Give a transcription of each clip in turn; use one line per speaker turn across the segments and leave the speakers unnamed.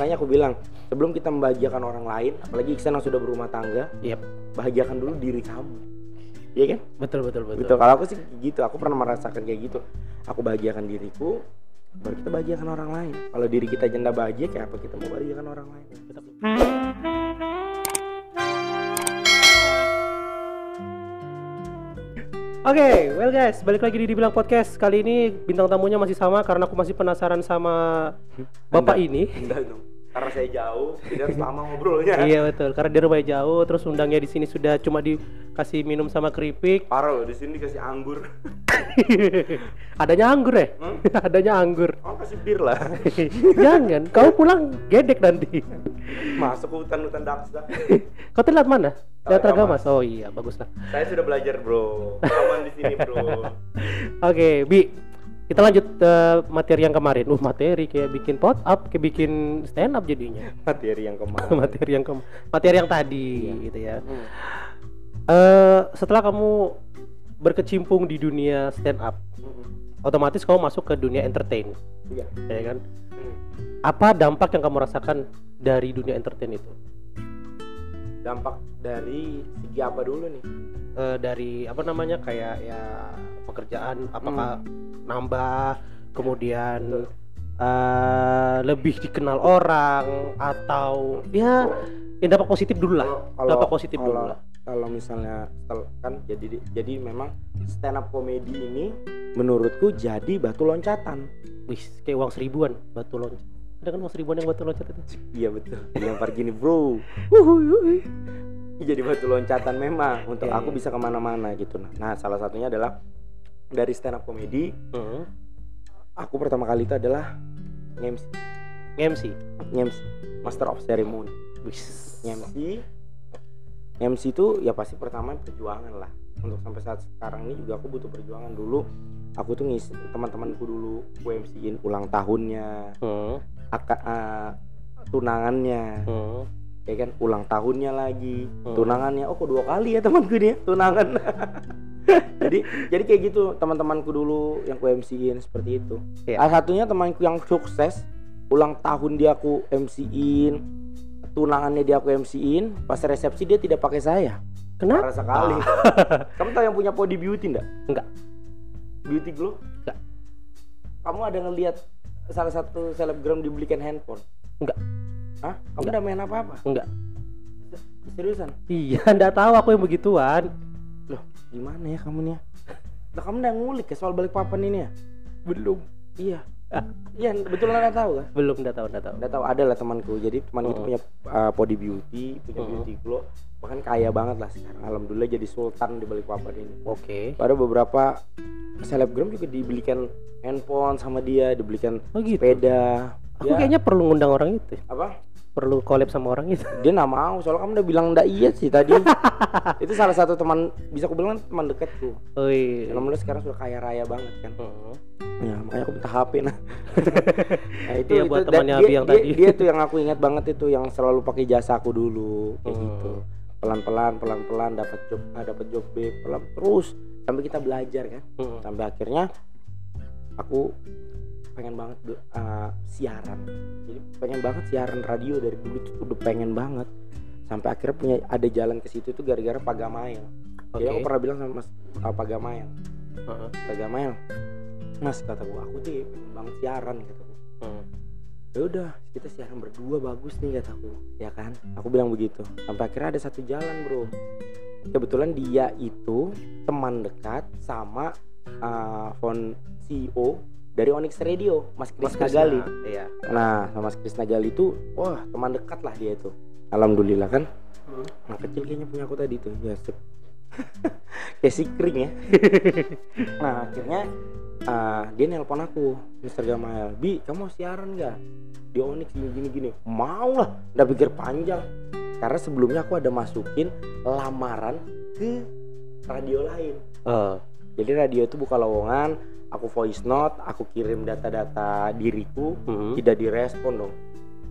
makanya aku bilang sebelum kita membahagiakan orang lain apalagi Iksan yang sudah berumah tangga
Yep.
bahagiakan dulu diri kamu Iya kan
Betul betul betul.
gitu kalau aku sih gitu aku pernah merasakan kayak gitu aku bahagiakan diriku baru kita bahagiakan orang lain kalau diri kita janda bahagia kayak apa kita mau bahagiakan orang lain
Oke, well guys, balik lagi di Dibilang Podcast. Kali ini bintang tamunya masih sama karena aku masih penasaran sama bapak
Anda.
ini.
enggak dong karena saya jauh tidak harus lama ngobrolnya
iya betul, karena dia rumahnya jauh, terus undangnya di sini sudah cuma dikasih minum sama keripik.
parah loh di sini dikasih anggur
Adanya anggur ya?
Hmm?
Adanya anggur.
oh kasih bir lah
Jangan, kau pulang gedek nanti.
masuk ke hutan-hutan daksa
Kau telat mana? Telat
Ragamas.
Ragamas. Oh iya, bagus lah.
saya sudah belajar bro aman di sini bro
Oke, Bi. Kita lanjut eh, materi yang kemarin. Uh, materi kayak bikin pot up, kayak bikin stand up jadinya.
materi yang kemarin
materi yang kem- materi yang tadi gitu ya.
Hmm.
Eh setelah kamu berkecimpung di dunia stand up,
Hmm.
otomatis kamu masuk ke dunia entertain,
iya
ya kan?
Hmm.
Apa dampak yang kamu rasakan dari dunia entertain itu?
Dampak dari segi apa dulu nih?
Eh, dari apa namanya kayak ya pekerjaan apakah nambah kemudian
Betul.
eh, lebih dikenal orang atau ya, ya dampak positif dulu lah. Dampak positif dulu
kalau,
lah.
kalau misalnya kan jadi jadi memang stand up comedy ini menurutku jadi batu loncatan.
Wih kayak uang seribuan batu loncat ada kan uang seribuan yang batu loncat itu.
Iya betul. Dilempar gini bro. Jadi batu loncatan memang untuk
Iya,
aku
iya.
bisa ke mana-mana gitu. Nah nah salah satunya adalah dari stand up comedy
hmm.
aku pertama kali itu adalah MC
MC
MC Master of Ceremony. MC MC itu ya pasti pertama perjuangan lah. Untuk sampai saat sekarang ini juga aku butuh perjuangan. Dulu aku tuh ngisi teman-temanku dulu gue MC-in ulang tahunnya.
Hmm.
Aka, ah, tunangannya.
Hmm.
ya kan ulang tahunnya lagi
Hmm.
tunangannya. Oh kok dua kali ya temanku dia tunangan. Jadi jadi kayak gitu teman-temanku dulu yang ku MC-in seperti itu.
Iya.
salah satunya temanku yang sukses ulang tahun dia aku MC-in tunangannya dia aku MC-in pas resepsi dia tidak pakai saya.
Kenapa?
Parah sekali. Kamu tahu yang punya body beauty enggak
enggak
beauty glow?
Enggak.
kamu ada ngelihat salah satu selebgram dibelikan handphone
enggak
Hah? kamu udah main apa-apa
enggak
seriusan
iya enggak tahu aku yang begituan
Loh, gimana ya kamu nih? ya? Lah kamu udah ngulik ya soal balik papan ini ya?
belum
Iya. Iya, betul nggak tahu kan?
belum enggak tahu enggak tahu
Nggak tahu ada lah temanku. Jadi teman itu
Hmm.
punya uh, body beauty, punya
Hmm.
beauty glow, bahkan kaya banget lah sekarang. Alhamdulillah jadi sultan di balik papan ini.
oke
Ada beberapa selebgram juga dibelikan handphone sama dia, dibelikan
oh gitu
sepeda.
aku
Ya,
kayaknya perlu ngundang orang itu
apa?
perlu collab sama orang itu
Dia nggak mau, soalnya kamu udah bilang nggak iya sih tadi. itu salah satu teman bisa aku bilang teman dekatku.
oh iya
Alhamdulillah sekarang sudah kaya raya banget kan.
Hmm.
Ya, makanya aku minta HP nah. nah itu, itu
buat
da-
temannya
dia,
Abi yang
dia,
tadi.
dia tuh yang aku ingat banget itu yang selalu pakai jasa aku dulu kayak
Hmm.
gitu. Pelan-pelan pelan-pelan dapat job A dapat job B, pelan terus sampai kita belajar kan.
Hmm.
Sampai akhirnya aku pengen banget uh, siaran. Jadi pengen banget siaran radio dari dulu tuh udah pengen banget. Sampai akhirnya punya ada jalan ke situ tuh gara-gara Pak Gamail. Jadi aku pernah bilang sama Mas uh, Pak Gamail,
Heeh.
Pak Gamail, Mas kataku aku tuh pengen banget siaran kataku.
Hmm.
Ya udah kita siaran berdua bagus nih kataku, ya kan? Aku bilang begitu. Sampai akhirnya ada satu jalan bro. Kebetulan dia itu teman dekat sama uh, phone CEO dari Onyx Radio, Mas
Mas
Krisna
Krisna,
Gali.
iya
Nah, sama Mas Krisna Gali itu, wah teman dekat lah dia itu. Alhamdulillah kan.
Hmm.
Nah kecil kayaknya punya aku tadi tuh, ya sip. Kayak si kering ya. nah akhirnya uh, dia nelpon aku, Mr. Gamael, Bi, kamu mau siaran nggak? Di Onyx gini gini gini. Mau lah, udah pikir panjang. Karena sebelumnya aku ada masukin lamaran ke radio lain.
Oh.
Jadi radio itu buka lowongan, aku voice note, aku kirim data-data diriku,
Hmm.
tidak direspon dong.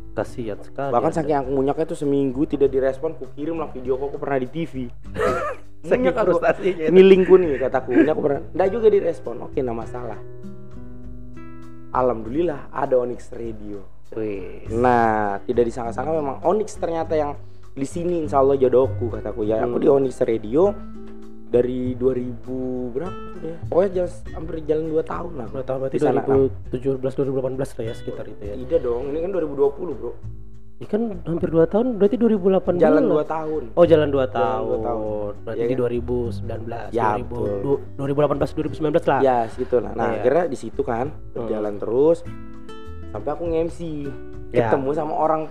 kasihan sekali
Bahkan saking aku munyaknya tuh seminggu tidak direspon, aku kirim lah video aku, aku pernah di TV.
saking frustasinya
Ini linkku nih kataku, ini aku pernah. Nggak juga direspon. Oke, nggak masalah. Alhamdulillah ada Onyx Radio.
Wih.
Nah, tidak disangka-sangka memang Onyx ternyata yang di sini insya Allah jodohku kataku ya. Aku
Hmm.
di Onyx Radio dari 2000 berapa ya? Pokoknya jalan, hampir jalan 2 tahun lah.
Berapa tahun berarti
Di sana,
2017 2018 lah ya sekitar itu ya.
Tidak dong, ini kan 2020 bro.
Ini kan hampir 2 tahun berarti 2018.
Jalan 2 tahun.
Oh, jalan 2
dua
tahun.
tahun.
Berarti
Ya
di
kan?
2019,
Ya,
2000,
betul.
du- 2018 2019 lah.
Ya, segitu lah. Nah,
Iya.
akhirnya di situ kan berjalan terus sampai aku nge-MC.
Ya.
Ketemu sama orang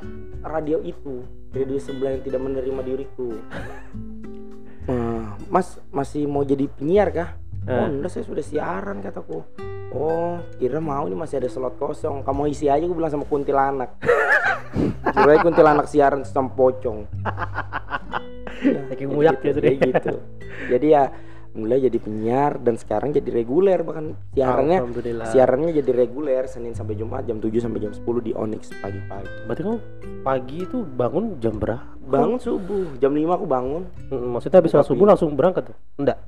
radio itu, radio sebelah yang tidak menerima diriku. Eh, mas masih mau jadi penyiar kah? Oh,
Eh.
enggak saya sudah siaran kataku. Oh, kira mau ini masih ada slot kosong. Kamu isi aja gue bilang sama kuntilanak. Kira kuntilanak siaran sama pocong. Ya, jadi
muyak
gitu, gitu. Jadi ya mulai jadi penyiar dan sekarang jadi reguler bahkan siarannya siarannya jadi reguler Senin sampai Jumat jam 7 sampai jam 10 di Onyx pagi-pagi.
Berarti kamu pagi itu bangun jam berapa?
Bangun subuh, jam 5 aku bangun.
Mm, Maksudnya habis sholat subuh langsung berangkat tuh? Enggak.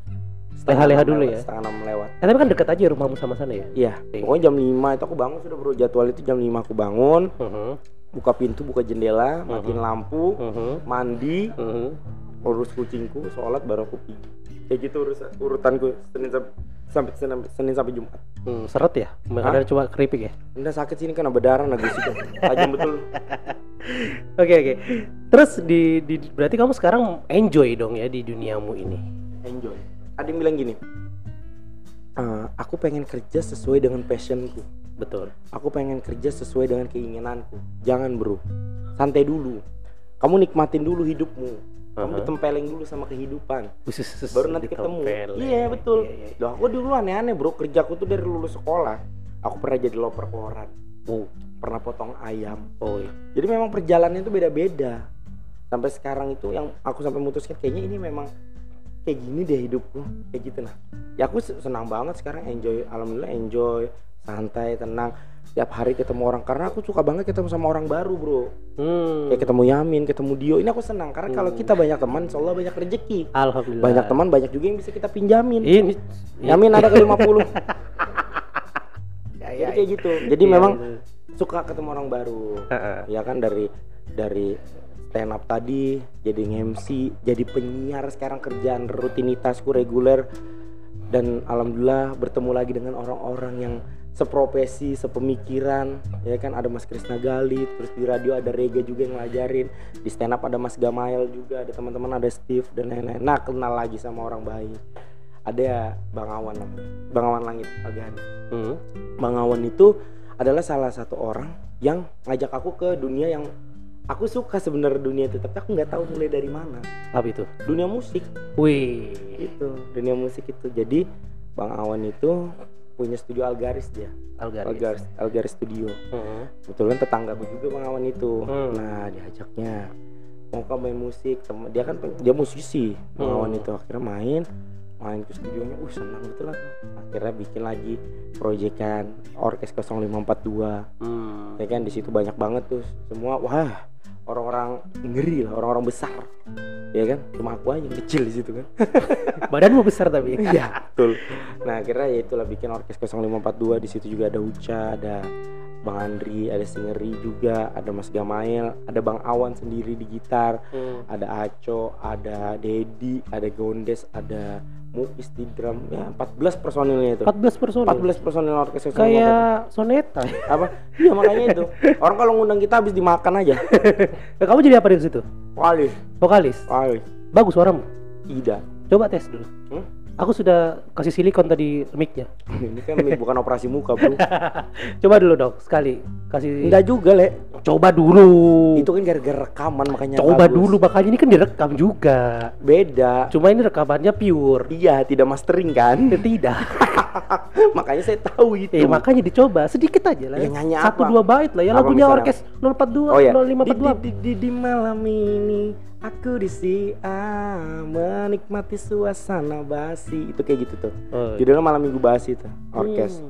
Leha-leha dulu
lewat,
ya?
Setengah enam lewat.
Eh, tapi kan dekat aja rumahmu sama sana ya?
Iya,
Oke.
pokoknya jam 5 itu aku bangun sudah bro. Jadwal itu jam 5 aku bangun,
Mhm,
buka pintu, buka jendela, matiin lampu,
mhm,
mandi,
mhm.
Urus kucingku, sholat baru aku pergi. Kayak gitu urus urutanku Senin sampai sampai Senin, Senin sampai Jumat.
Hmm, seret ya? Makanan cuma keripik ya?
Udah sakit sini kan berdarah nah gusi kan. Tajam betul.
Oke oke. Terus di, di berarti kamu sekarang enjoy dong ya di duniamu ini.
Enjoy. Ada yang bilang gini. "Eh, aku pengen kerja sesuai dengan passionku.
Betul.
Aku pengen kerja sesuai dengan keinginanku. Jangan bro, santai dulu. Kamu nikmatin dulu hidupmu. Kamu ditempeleng dulu sama kehidupan.
Khusus
Baru nanti ketemu. Iya betul. Loh, aku dulu aneh-aneh bro. Kerjaku tuh dari lulus sekolah. Aku pernah jadi loper koran.
Oh,
Pernah potong ayam.
oh iya.
Jadi memang perjalanannya itu beda-beda. Sampai sekarang itu yang aku sampai memutuskan kayaknya ini memang kayak gini deh hidupku. Kayak gitu nah. Ya aku se- senang banget sekarang enjoy. Alhamdulillah enjoy. Santai, tenang. Tiap hari ketemu orang karena aku suka banget ketemu sama orang baru, Bro.
Hmm.
Kayak ketemu Yamin, ketemu Dio. Ini aku senang karena kalau kita banyak teman, Allah banyak rezeki.
Alhamdulillah.
Banyak teman, banyak juga yang bisa kita pinjamin.
Ini
Yamin ada ke 50.
Ya,
Jadi kayak gitu. Jadi
Iya,
memang
iya.
suka ketemu orang baru. Ya kan dari dari stand up tadi jadi MC jadi penyiar sekarang kerjaan rutinitasku reguler dan alhamdulillah bertemu lagi dengan orang-orang yang seprofesi sepemikiran ya kan? Ada Mas Krisna Gali terus di radio ada Rega juga yang ngajarin di stand up ada Mas Gamail juga ada teman-teman ada Steve dan lain-lain. Nah kenal lagi sama orang baik ada ya Bang Awan Bang Awan Langit Agani
Hmm.
Bang Awan itu adalah salah satu orang yang ngajak aku ke dunia yang aku suka sebenarnya dunia itu tapi aku nggak tahu mulai dari mana.
Apa itu?
dunia musik.
Wih.
itu dunia musik itu. Jadi Bang Awan itu punya studio Algaris dia
Algaris.
Algaris Algaris Studio
Heeh.
kebetulan tetanggaku juga Bang Awan itu
Hmm.
nah diajaknya mau kau main musik tem- dia kan dia musisi Bang
Hmm.
Itu akhirnya main main ke studionya uh senang betul lah akhirnya bikin lagi proyekan orkes 0542
Hmm.
ya kan di situ banyak banget tuh semua wah orang-orang ngeri lah orang-orang besar ya kan cuma aku aja yang kecil di situ kan
Badanmu besar tapi.
iya betul nah akhirnya ya itulah bikin orkes 0542 di situ juga ada Uca ada Bang Andri ada Singeri juga ada Mas Gamail ada Bang Awan sendiri di gitar
Hmm.
ada Aco ada Dedi ada Gondes ada Muis di drum ya 14 personilnya itu
14 personil.
14 personil orkes 0542
Kayak soneta.
apa iya makanya itu orang kalau ngundang kita habis dimakan aja
Nah, kamu jadi apa di situ?
wali
Vokalis.
wali
Bagus suaramu.
tidak
Coba tes dulu.
Hmm?
Aku sudah kasih silikon tadi mic-nya.
ini kan mic bukan operasi muka bro
Coba dulu dong sekali. Kasih
enggak juga le
Coba dulu.
itu kan gara-gara rekaman makanya
Coba
bagus.
dulu makanya ini kan direkam juga.
beda
Cuma ini rekamannya pure.
iya tidak mastering kan
Eh, Tidak.
makanya saya tahu itu
Eh makanya dicoba sedikit aja lah.
Ya, nyanyi
Satu
apa?
dua bait lah ya
Apa
lagunya
misalnya?
orkes 042
oh ya
0542.
di, di, di, di malam ini aku di Siam menikmati suasana basi itu kayak gitu tuh
Oh,
judulnya malam minggu basi tuh orkes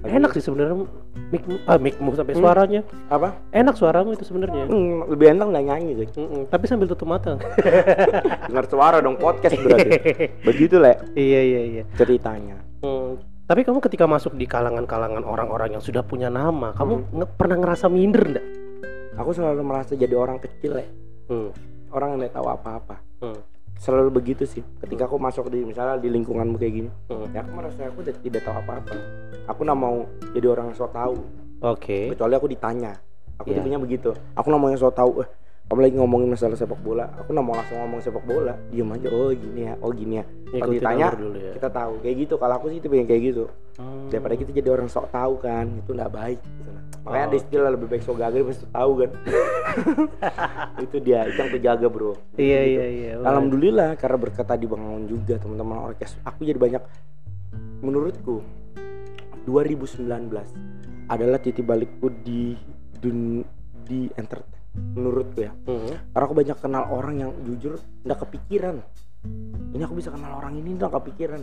Hmm. Enak sih sebenarnya mic ah micmu sampai
Hmm.
suaranya.
apa
Enak suaramu itu sebenarnya.
Hmm, lebih enak nggak nyanyi sih
Mm-mm, Tapi sambil tutup mata.
dengar suara dong podcast berarti begitu lah
iya iya iya.
ceritanya
Hmm, Tapi kamu ketika masuk di kalangan-kalangan orang-orang yang sudah punya nama, kamu nge- pernah ngerasa minder enggak?
aku selalu merasa jadi orang kecil ya
Hmm.
orang yang tahu apa-apa
Hmm.
selalu begitu sih ketika aku masuk di misalnya di lingkunganmu kayak gini
Hmm.
ya aku merasa aku tidak, tahu apa-apa aku nggak mau jadi orang yang so tahu
Oke.
kecuali aku ditanya aku
Iya.
tipenya begitu aku nggak mau yang so tahu eh, kamu lagi ngomongin masalah sepak bola aku nggak mau langsung ngomong sepak bola diem aja oh gini ya oh gini ya kalau ditanya
dulu ya.
kita tahu kayak gitu kalau aku sih tipe yang kayak gitu
Hmm.
daripada kita jadi orang sok tahu kan itu nggak baik gitu makanya
Oh.
ada istilah lebih baik sok gagal sok tahu kan itu dia itu yang terjaga bro
Iya
Gitu.
iya iya.
Alhamdulillah karena berkat tadi Bang Aun juga teman-teman orkes aku jadi banyak menurutku 2019 adalah titik balikku di dun, di entertain menurutku ya
Hmm.
karena aku banyak kenal orang yang jujur nggak kepikiran ini aku bisa kenal orang ini nggak kepikiran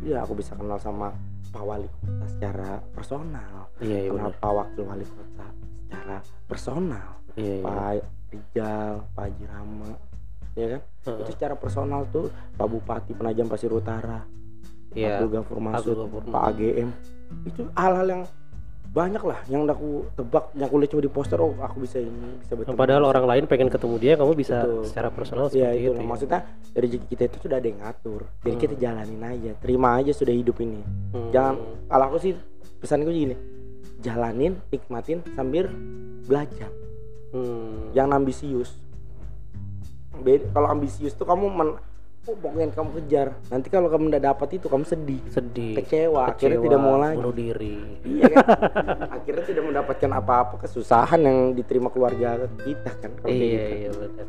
ya aku bisa kenal sama Pak Wali Kota secara personal
Iya iya
kenal
benar.
Pak Wakil Wali Kota secara personal
Iya iya.
Pak Rijal Pak Haji Rama ya kan
Heeh.
itu secara personal tuh Pak Bupati Penajam Pasir Utara
Iya.
Abdul Masud
Ghafur
Pak AGM itu hal-hal yang banyak lah yang aku tebak yang aku lihat cuma di poster oh aku bisa ini bisa bertemu
Padahal orang lain pengen ketemu dia, kamu bisa
Betul.
secara personal
ya
seperti
itu
itu. ya.
maksudnya dari rezeki kita itu sudah ada yang ngatur jadi
Hmm.
kita jalanin aja terima aja sudah hidup ini
Hmm.
jangan kalau aku sih pesanku gini jalanin nikmatin sambil belajar
Hmm.
jangan ambisius kalau ambisius tuh kamu men oh, pokoknya kamu kejar nanti kalau kamu udah dapat itu kamu sedih
sedih.
kecewa, akhirnya
Kecewa,
tidak mau lagi
bunuh diri.
iya kan akhirnya tidak mendapatkan apa-apa kesusahan yang diterima keluarga kita kan kalau
Iya
gitu
iya benar.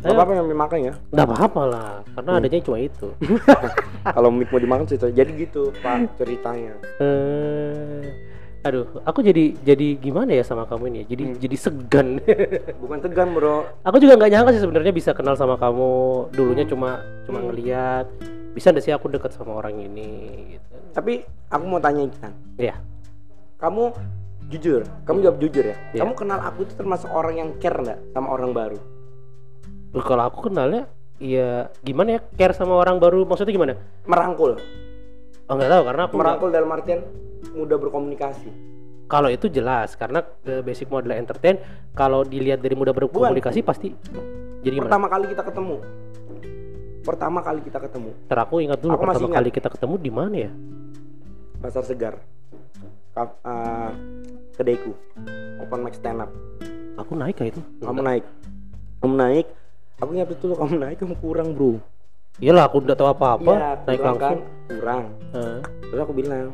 Gak apa-apa yang dimakan ya
Nggak apa-apa lah, karena
Hmm.
adanya cuma itu.
kalau mik mau dimakan cerita jadi gitu pak ceritanya
Eh, aduh, aku jadi jadi gimana ya sama kamu ini? ya? Jadi
Hmm.
jadi segan.
bukan tegan bro
aku juga nggak nyangka sih sebenarnya bisa kenal sama kamu. Dulunya
Hmm.
cuma cuma
Hmm.
ngeliat. Bisa nggak sih aku dekat sama orang ini? Gitu.
tapi aku mau tanya Ikan
Iya.
kamu jujur kamu jawab jujur ya
Iya.
kamu kenal aku itu termasuk orang yang care nggak sama orang baru
Loh, Kalau aku kenalnya, ya gimana ya? Care sama orang baru maksudnya gimana?
merangkul
Oh nggak tahu karena aku
merangkul dalam artian mudah berkomunikasi.
Kalau itu jelas karena ke basic model entertain. Kalau dilihat dari mudah berkomunikasi pasti jadi gimana?
pertama kali kita ketemu. Pertama kali kita ketemu.
Ntar aku ingat dulu
Aku
pertama
ingat.
kali kita ketemu di mana ya?
pasar segar. Ka- eh, kedaiku. Open mic stand up.
Aku naik kah itu?
kamu naik. Kamu naik. Aku ingat betul kamu naik kamu kurang bro.
Iyalah aku udah tahu apa-apa,
Iya,
naik
kurang
langsung.
kan? kurang.
Eh,
terus aku bilang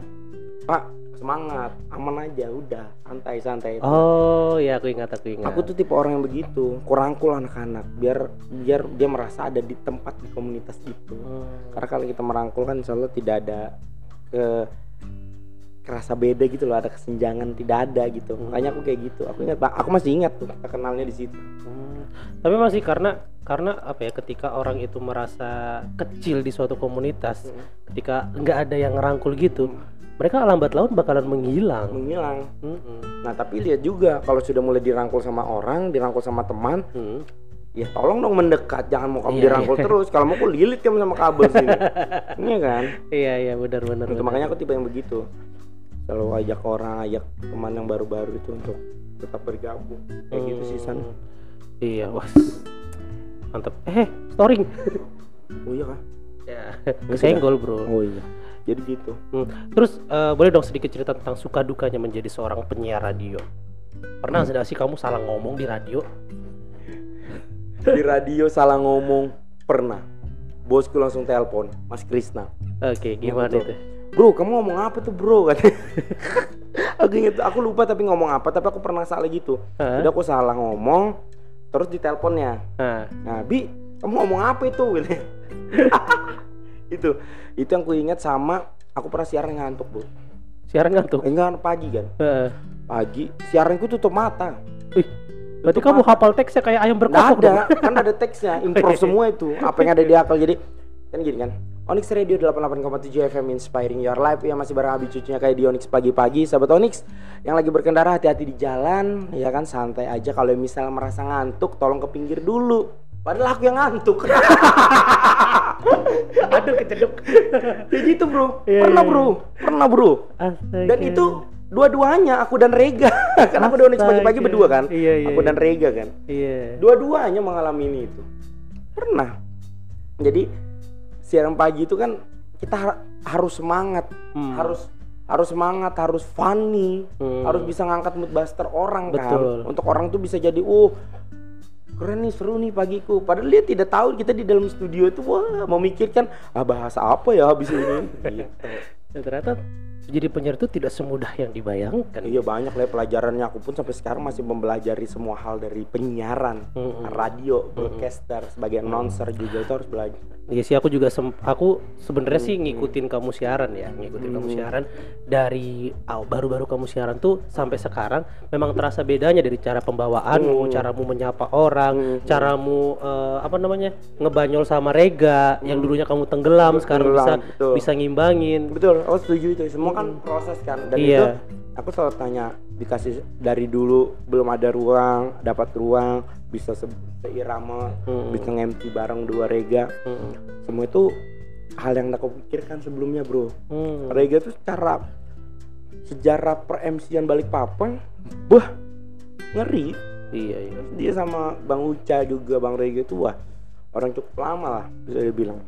pak semangat aman aja udah santai santai
Oh, ya aku ingat aku ingat.
aku tuh tipe orang yang begitu kurangkul anak-anak biar biar dia merasa ada di tempat di komunitas itu
Hmm.
karena kalau kita merangkul kan insya Allah tidak ada ke kerasa beda gitu loh ada kesenjangan tidak ada gitu
Hmm.
makanya aku kayak gitu aku ingat aku masih ingat tuh kita kenalnya di situ
Hmm. Tapi masih karena karena apa ya ketika orang itu merasa kecil di suatu komunitas, ketika nggak ada yang ngerangkul gitu, mereka lambat laun bakalan menghilang.
menghilang
Mm-mm.
nah tapi lihat juga kalau sudah mulai dirangkul sama orang dirangkul sama teman
Hmm.
ya tolong dong mendekat jangan mau kamu
Iya,
dirangkul terus kalau mau aku lilit kamu sama kabel sini iya kan
Iya iya benar benar.
itu
benar.
makanya aku tipe yang begitu selalu ajak orang ajak teman yang baru-baru itu untuk tetap bergabung kayak gitu sih San
Hmm. Iya, wah. Mantap. Eh, storing.
oh iya kan
ya, kesenggol, Bro.
oh iya jadi gitu
Hmm. Terus eh, boleh dong sedikit cerita tentang suka dukanya menjadi seorang penyiar radio. Pernah nggak sih kamu salah ngomong di radio?
di radio salah ngomong pernah bosku langsung telepon Mas Krisna
Oke, gimana
betul.
itu?
Bro kamu ngomong apa tuh bro kan aku inget aku lupa tapi ngomong apa tapi aku pernah salah gitu
Hah?
udah aku salah ngomong terus di teleponnya
Nah,
nah bi kamu ngomong apa itu itu itu yang ku ingat sama aku pernah siaran ngantuk bu
siaran ngantuk.
enggak pagi kan
Heeh.
pagi siaranku tutup mata
Wih, berarti
Tutup
kamu
mata.
hafal teksnya kayak ayam berkokok
ada,
dong.
kan ada teksnya, improv semua itu. Apa yang ada di akal jadi kan gini kan. Onyx Radio 88,7 FM inspiring your life. Ya masih bareng Abi cucunya kayak di Onyx pagi-pagi. Sahabat Onyx yang lagi berkendara hati-hati di jalan. Ya kan santai aja. Kalau misal merasa ngantuk tolong ke pinggir dulu. Padahal aku yang ngantuk.
Aduh keceduk.
kayak gitu bro.
Iya,
pernah
iya,
bro. pernah bro.
Astaga.
dan itu dua-duanya aku dan Rega. Kan aku udah Onyx pagi-pagi berdua kan?
Iya, iya,
aku dan
iya.
Rega kan?
Iya.
dua-duanya mengalami ini itu. Pernah. Jadi siaran pagi itu kan kita har- harus semangat
Hmm.
harus harus semangat harus funny
Hmm.
harus bisa ngangkat mood buster orang
Betul.
kan untuk orang tuh bisa jadi oh keren nih seru nih pagiku padahal dia tidak tahu kita di dalam studio itu wah memikirkan ah bahasa apa ya habis ini gitu.
Dan ternyata jadi penyiar itu tidak semudah yang dibayangkan.
iya banyak lah pelajarannya. Aku pun sampai sekarang masih mempelajari semua hal dari penyiaran
Mm-mm.
radio broadcaster sebagai announcer juga itu harus belajar.
Iya sih aku juga sem- aku sebenarnya sih ngikutin kamu siaran ya, ngikutin kamu siaran. Dari baru-baru kamu siaran tuh sampai sekarang memang terasa bedanya dari cara pembawaanmu, caramu menyapa orang, caramu eh, apa namanya ngebanyol sama Rega yang dulunya kamu tenggelam sekarang bisa
Tenggelam, betul.
bisa ngimbangin.
betul aku setuju itu. Semua kan proses kan dan
Iya.
itu aku selalu tanya dikasih dari dulu belum ada ruang dapat ruang bisa se- seirama
Mm-mm.
bisa nge bareng dua rega
Mm-mm.
semua itu hal yang aku pikirkan sebelumnya bro
Hmm.
rega tuh secara sejarah per MC-an balik papan wah ngeri
Iya iya.
dia sama Bang Uca juga Bang Rega itu wah orang cukup lama lah bisa dibilang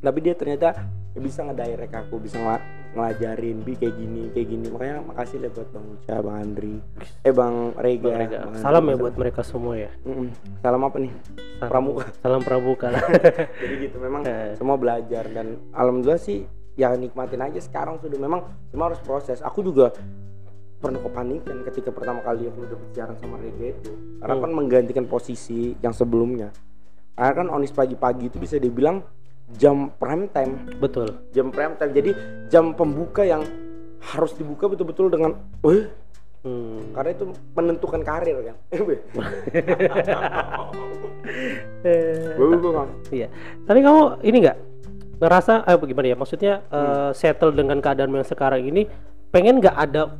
tapi dia ternyata bisa ngedirect aku bisa ngela- ngelajarin bi kayak gini kayak gini makanya makasih lah buat Bang Uca Bang Andri eh Bang Rega,
Bang Rega.
Bang Andri.
Salam ya buat mereka semua ya.
Mm-mm. salam apa nih
Salam-
Pramuka
Salam pramuka
jadi gitu memang
Eh.
semua belajar dan alhamdulillah sih ya nikmatin aja sekarang sudah memang semua harus proses aku juga pernah kepanikan ketika pertama kali aku udah siaran sama Rega itu karena
Hmm.
kan menggantikan posisi yang sebelumnya karena kan Onis pagi-pagi itu bisa dibilang jam prime time
Betul.
jam prime time jadi jam pembuka yang harus dibuka betul-betul dengan eh
Hmm.
karena itu menentukan karir kan Bagus.
Iya. Tapi kamu ini nggak ngerasa eh gimana ya? Maksudnya eh, settle dengan keadaan yang sekarang ini pengen nggak ada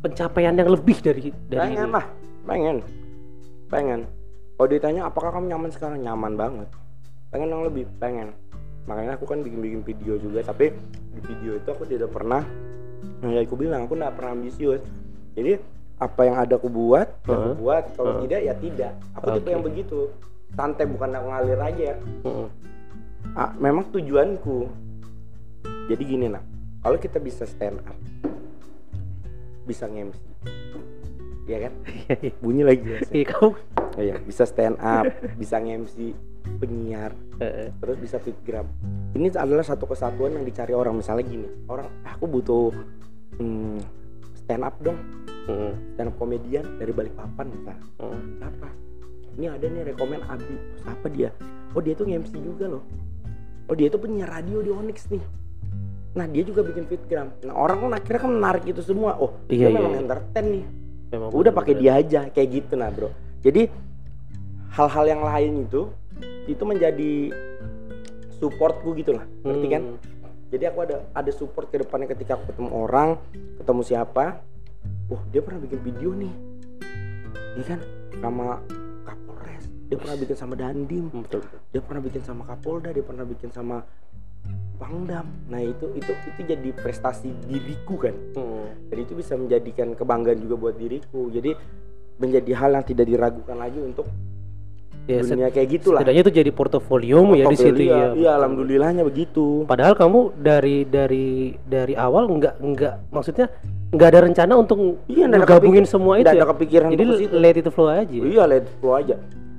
pencapaian yang lebih dari dari
pengen
ini?
lah pengen pengen kalau ditanya apakah kamu nyaman sekarang nyaman banget pengen yang lebih pengen makanya aku kan bikin bikin video juga tapi di video itu aku tidak pernah kayak aku bilang aku nggak pernah ambisius. Jadi apa yang ada aku buat ya aku buat. Kalau
Heeh.
tidak ya tidak. Aku tipe
Oke.
yang begitu. Santai bukan aku ngalir aja.
Mm-mm.
ah, memang tujuanku. Jadi gini nak. Kalau kita bisa stand up bisa nge-MC ya kan? Bunyi lagi. Ya
Iya kamu.
Iya, bisa stand up, bisa nge-MC, penyiar, terus bisa fitgram. Ini adalah satu kesatuan yang dicari orang. Misalnya gini, orang aku butuh hmm, stand up dong,
mm,
stand up komedian dari Balikpapan misalnya.
mm.
Siapa? Ini ada nih rekomen Abi. Siapa dia? Oh dia tuh nge-MC juga loh. Oh dia tuh penyiar radio di Onyx nih. Nah dia juga bikin fitgram. Nah orang kan akhirnya kan menarik itu semua. Oh
Iya,
dia
iya,
memang
iya.
entertain nih.
Memang
udah pakai dia aja kayak gitu nah bro jadi hal-hal yang lain itu itu menjadi supportku gitu lah ngerti kan
Hmm.
jadi aku ada ada support ke depannya ketika aku ketemu orang ketemu siapa wah dia pernah bikin video nih ini kan sama Kapolres dia pernah bikin sama Dandim
Hmm, betul, betul.
dia pernah bikin sama Kapolda dia pernah bikin sama Pangdam nah itu itu itu jadi prestasi diriku kan
Hmm.
dan itu bisa menjadikan kebanggaan juga buat diriku jadi menjadi hal yang tidak diragukan lagi untuk
Ya,
dunia kayak gitulah
setidaknya itu jadi portofoliomu ya di situ
Portofolio,
ya.
iya alhamdulillahnya begitu
Padahal kamu dari dari dari awal nggak nggak maksudnya nggak ada rencana untuk
Iya,
gabungin semua itu
nggak
ya.
ada kepikiran
Jadi
situ.
let it flow aja.
iya let it flow aja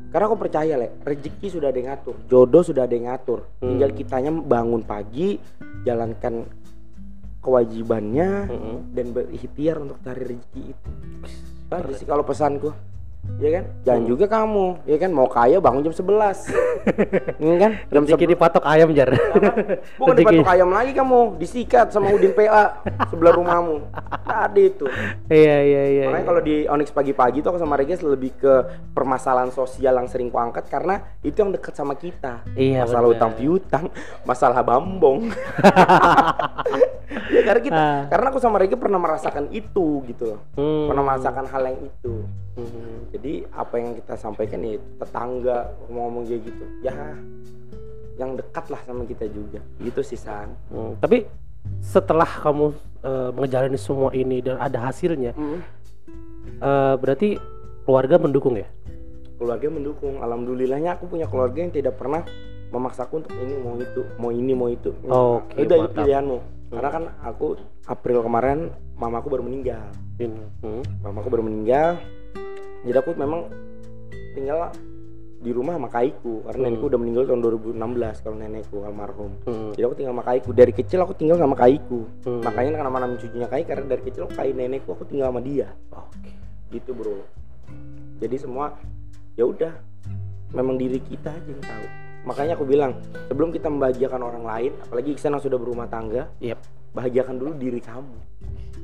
karena aku percaya le rezeki sudah ada yang ngatur jodoh sudah ada yang ngatur
Hmm.
tinggal kitanya bangun pagi jalankan kewajibannya
Mm-mm.
dan berikhtiar untuk cari rezeki itu aja sih kalau pesanku ya kan jangan
Hmm.
juga kamu ya kan mau kaya bangun jam 11 Iya kan jam
Rezeki dipatok ayam jar.
Bukan
Rezeki.
dipatok ayam lagi kamu, disikat sama Udin PA sebelah rumahmu. Tadi itu.
Iya iya iya.
Makanya kalau di Onyx pagi-pagi tuh aku sama Regas lebih ke permasalahan sosial yang sering kuangkat karena itu yang dekat sama kita.
Iya,
masalah utang piutang, masalah bambong. ya karena kita
Ah.
karena aku sama Regi pernah merasakan itu gitu loh
Hmm.
pernah merasakan hal yang itu
Hmm.
jadi apa yang kita sampaikan ya tetangga ngomong kayak gitu ya yang dekat lah sama kita juga gitu sih San
Hmm, Tapi setelah kamu eh, menjalani semua ini dan ada hasilnya,
Hmm.
eh, berarti keluarga mendukung ya?
keluarga mendukung alhamdulillahnya aku punya keluarga yang tidak pernah memaksaku untuk ini mau itu mau ini mau itu
Oke,
udah itu
mantap.
pilihanmu karena kan aku April kemarin mamaku baru meninggal
Hmm.
mamaku baru meninggal jadi aku memang tinggal di rumah sama kaiku karena
Hmm.
nenekku udah meninggal tahun 2016 kalau nenekku almarhum
Hmm.
jadi aku tinggal sama kaiku dari kecil aku tinggal sama kaiku
Hmm.
makanya nama nama cucunya kai karena dari kecil aku kai nenekku aku tinggal sama dia
Oke.
gitu bro jadi semua ya udah memang diri kita aja yang tahu makanya aku bilang sebelum kita membahagiakan orang lain apalagi Iksan yang sudah berumah tangga
Yep.
Bahagiakan dulu diri kamu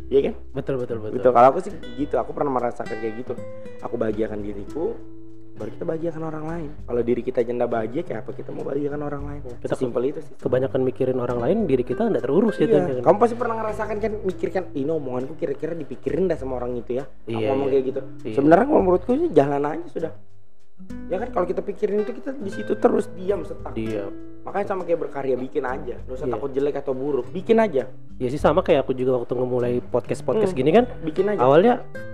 Iya kan
Betul betul betul.
Betul. Kalau aku sih gitu, aku pernah merasakan kayak gitu. Aku bahagiakan diriku, baru kita bahagiakan orang lain. Kalau diri kita nggak bahagia, kayak apa kita mau bahagiakan orang lain?
Kita
simpel itu sih.
Kebanyakan mikirin orang lain, diri kita nggak terurus.
Iya. Kamu pasti pernah ngerasakan kan mikirkan ini omonganku kira-kira dipikirin dah sama orang itu ya. Aku
Iya,
ngomong
iya.
kayak gitu.
Iya.
Sebenarnya menurutku sih jalan aja sudah. Ya kan kalau kita pikirin itu kita di situ terus diam setak.
Dia.
Makanya sama kayak berkarya bikin aja. Nggak usah
Iya.
takut jelek atau buruk. Bikin aja.
Ya sih sama kayak aku juga waktu ngemulai podcast podcast
Hmm.
gini kan.
Bikin aja.
Awalnya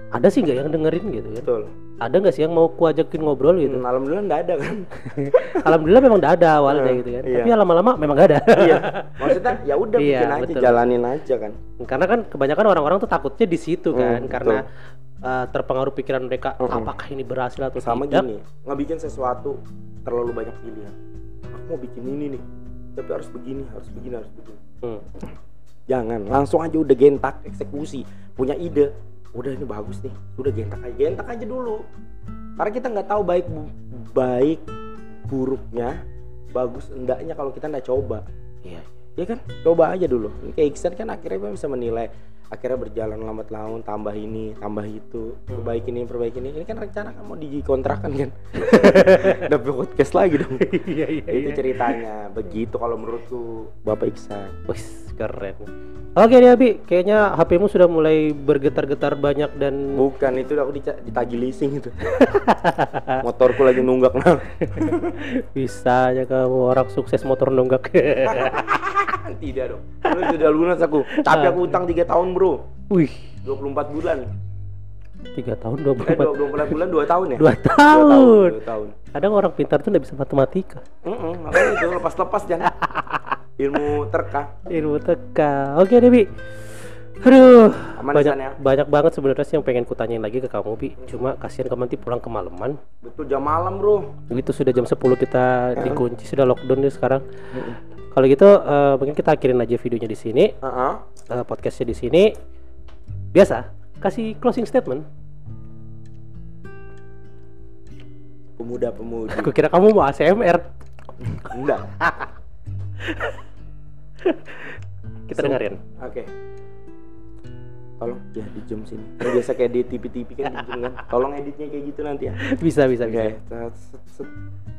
ada sih nggak yang dengerin gitu kan?
Betul.
Ada nggak sih yang mau ku ajakin ngobrol gitu?
Hmm, alhamdulillah nggak ada kan.
Alhamdulillah memang nggak ada awalnya
Hmm,
gitu kan.
iya.
Tapi ya lama-lama memang nggak ada.
iya. Maksudnya ya udah
Iya,
bikin aja,
betul.
jalanin aja kan.
Karena kan kebanyakan orang-orang tuh takutnya di situ kan,
Hmm,
karena uh, terpengaruh pikiran mereka
Mm-mm.
apakah ini berhasil atau
sama
tidak.
gini ngebikin sesuatu terlalu banyak pilihan aku mau bikin ini nih tapi harus begini harus begini harus begini
Hmm.
jangan langsung aja udah gentak eksekusi punya ide udah ini bagus nih udah gentak aja gentak aja dulu karena kita nggak tahu baik bu- baik buruknya bagus enggaknya kalau kita nggak coba
Iya.
ya kan coba aja dulu kayak Iksan kan akhirnya bisa menilai akhirnya berjalan lambat laun tambah ini tambah itu perbaiki ini perbaiki ini. Ini kan rencana kan mau dikontrakan kan? Dapat podcast lagi dong.
Iya iya.
itu ceritanya. Begitu kalau menurutku. Bapak Iksan.
Wih, keren. Oke deh Abi, kayaknya HP-mu sudah mulai bergetar-getar banyak dan
bukan itu aku ditagih leasing itu. Motorku lagi nunggak nah
bisa aja kamu orang sukses motor nunggak.
Tidak dong lu sudah lunas aku tapi aku utang 3 tahun bro
Wih,
24 bulan
tiga tahun dua
eh 24 bulan 2 tahun ya
dua
Dua
tahun.
dua tahun
Kadang orang pintar tuh nggak bisa matematika.
Mm-mm, makanya itu lepas-lepas jangan ilmu terka
Ilmu teka. Oke deh Bi. Aduh,
Aman
banyak
ya?
banyak banget sebenarnya sih yang pengen kutanyain lagi ke kamu Bi. Cuma kasihan kamu nanti pulang kemalaman.
betul jam malam bro
Itu sudah jam 10 kita
Ya.
dikunci, sudah lockdown nih sekarang. Kalau gitu eh, mungkin kita akhirin aja videonya di sini,
Heeh.
eh, podcastnya di sini. Biasa, kasih closing statement.
pemuda-pemudi
Aku kira kamu mau ASMR.
enggak
Kita
So-
dengerin.
oke tolong ya di zoom sini kan biasa kayak di TV-TV kan di kan tolong editnya kayak gitu nanti ya
Bisa, bisa,
oke
bisa.
set, set, set.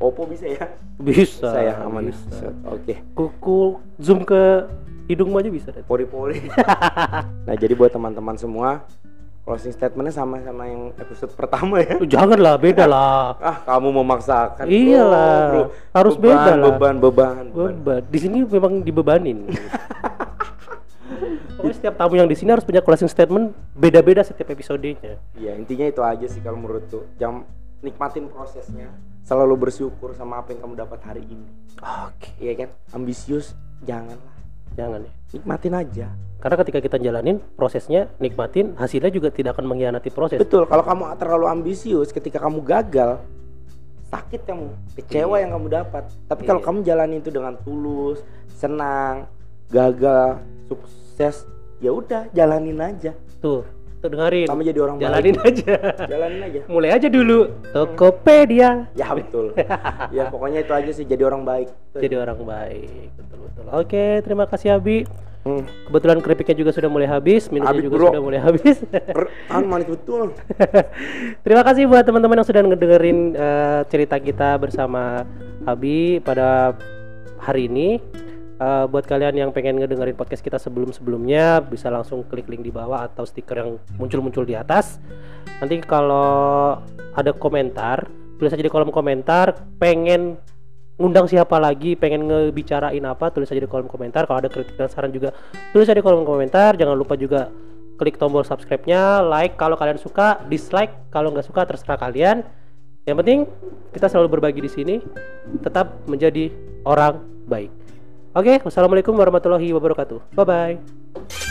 Oppo bisa ya
Bisa.
bisa ya aman
bisa.
Set, oke
Kuku zoom ke hidungmu aja bisa deh.
pori-pori nah jadi buat teman-teman semua closing statementnya sama sama yang episode pertama ya
Oh, Janganlah, beda lah.
ah kamu memaksakan
Iyalah,
bro, bro.
harus
beban,
beda lah.
beban beban beban
Beban. Di sini memang dibebanin. Pokoknya setiap tamu yang di sini harus punya closing statement beda-beda setiap episodenya.
Iya intinya itu aja sih kalau menurut tuh jam nikmatin prosesnya selalu bersyukur sama apa yang kamu dapat hari ini
Oke.
iya kan ambisius janganlah
Jangan ya.
nikmatin aja
Karena ketika kita jalanin prosesnya, nikmatin, hasilnya juga tidak akan mengkhianati proses.
betul kalau kamu terlalu ambisius ketika kamu gagal sakit kamu kecewa yang kamu dapat tapi kalau
Iya.
kamu jalani itu dengan tulus senang gagal sukses ya udah jalanin aja
Tuh, tuh dengerin.
kamu jadi orang
Jalanin
baik.
aja.
jalanin aja
Mulai aja dulu. Tokopedia.
ya betul ya pokoknya itu aja sih jadi orang baik
Jadi orang baik. Betul betul. Oke, terima kasih Abi.
Hmm.
Kebetulan keripiknya juga sudah mulai habis, minumnya
Habis,
juga
bro.
sudah mulai habis.
Anu manis betul
Terima kasih buat teman-teman yang sudah ngedengerin eh, cerita kita bersama Abi pada hari ini. Eh, buat kalian yang pengen ngedengerin podcast kita sebelum-sebelumnya bisa langsung klik link di bawah atau stiker yang muncul-muncul di atas. Nanti kalau ada komentar, tulis aja di kolom komentar pengen ngundang siapa lagi, pengen ngebicarain apa, tulis aja di kolom komentar. Kalau ada kritik dan saran juga tulis aja di kolom komentar. Jangan lupa juga klik tombol subscribe-nya, like kalau kalian suka, dislike kalau nggak suka terserah kalian. Yang penting kita selalu berbagi di sini, tetap menjadi orang baik. Oke, okay, wassalamualaikum warahmatullahi wabarakatuh. Bye bye.